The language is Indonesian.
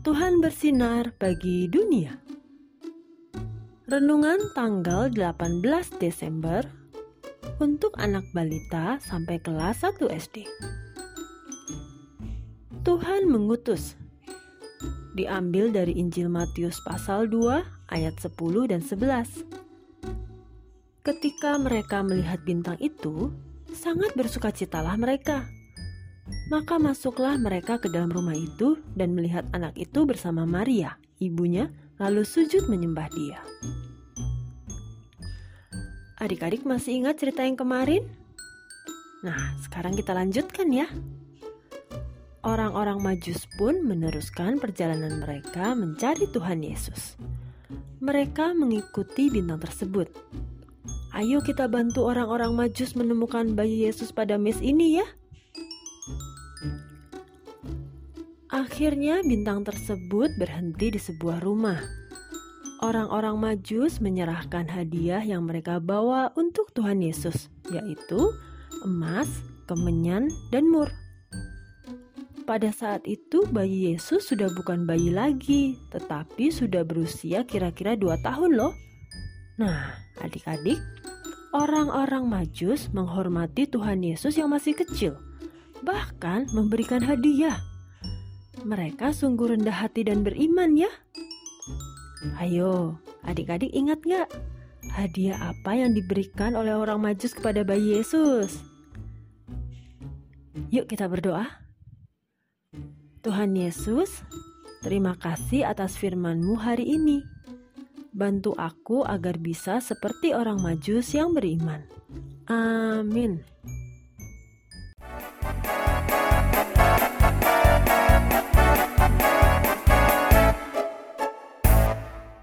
Tuhan bersinar bagi dunia. Renungan tanggal 18 Desember untuk anak balita sampai kelas 1 SD. Tuhan mengutus. Diambil dari Injil Matius pasal 2 ayat 10 dan 11. Ketika mereka melihat bintang itu, sangat bersukacitalah mereka. Maka masuklah mereka ke dalam rumah itu dan melihat anak itu bersama Maria, ibunya, lalu sujud menyembah dia. Adik-adik masih ingat cerita yang kemarin? Nah, sekarang kita lanjutkan ya. Orang-orang Majus pun meneruskan perjalanan mereka mencari Tuhan Yesus. Mereka mengikuti bintang tersebut. Ayo kita bantu orang-orang Majus menemukan bayi Yesus pada mes ini ya. Akhirnya bintang tersebut berhenti di sebuah rumah. Orang-orang Majus menyerahkan hadiah yang mereka bawa untuk Tuhan Yesus, yaitu emas, kemenyan, dan mur. Pada saat itu bayi Yesus sudah bukan bayi lagi, tetapi sudah berusia kira-kira dua tahun loh. Nah, adik-adik, orang-orang Majus menghormati Tuhan Yesus yang masih kecil, bahkan memberikan hadiah mereka sungguh rendah hati dan beriman ya. Ayo, adik-adik ingat gak? Hadiah apa yang diberikan oleh orang majus kepada bayi Yesus? Yuk kita berdoa. Tuhan Yesus, terima kasih atas firman-Mu hari ini. Bantu aku agar bisa seperti orang majus yang beriman. Amin.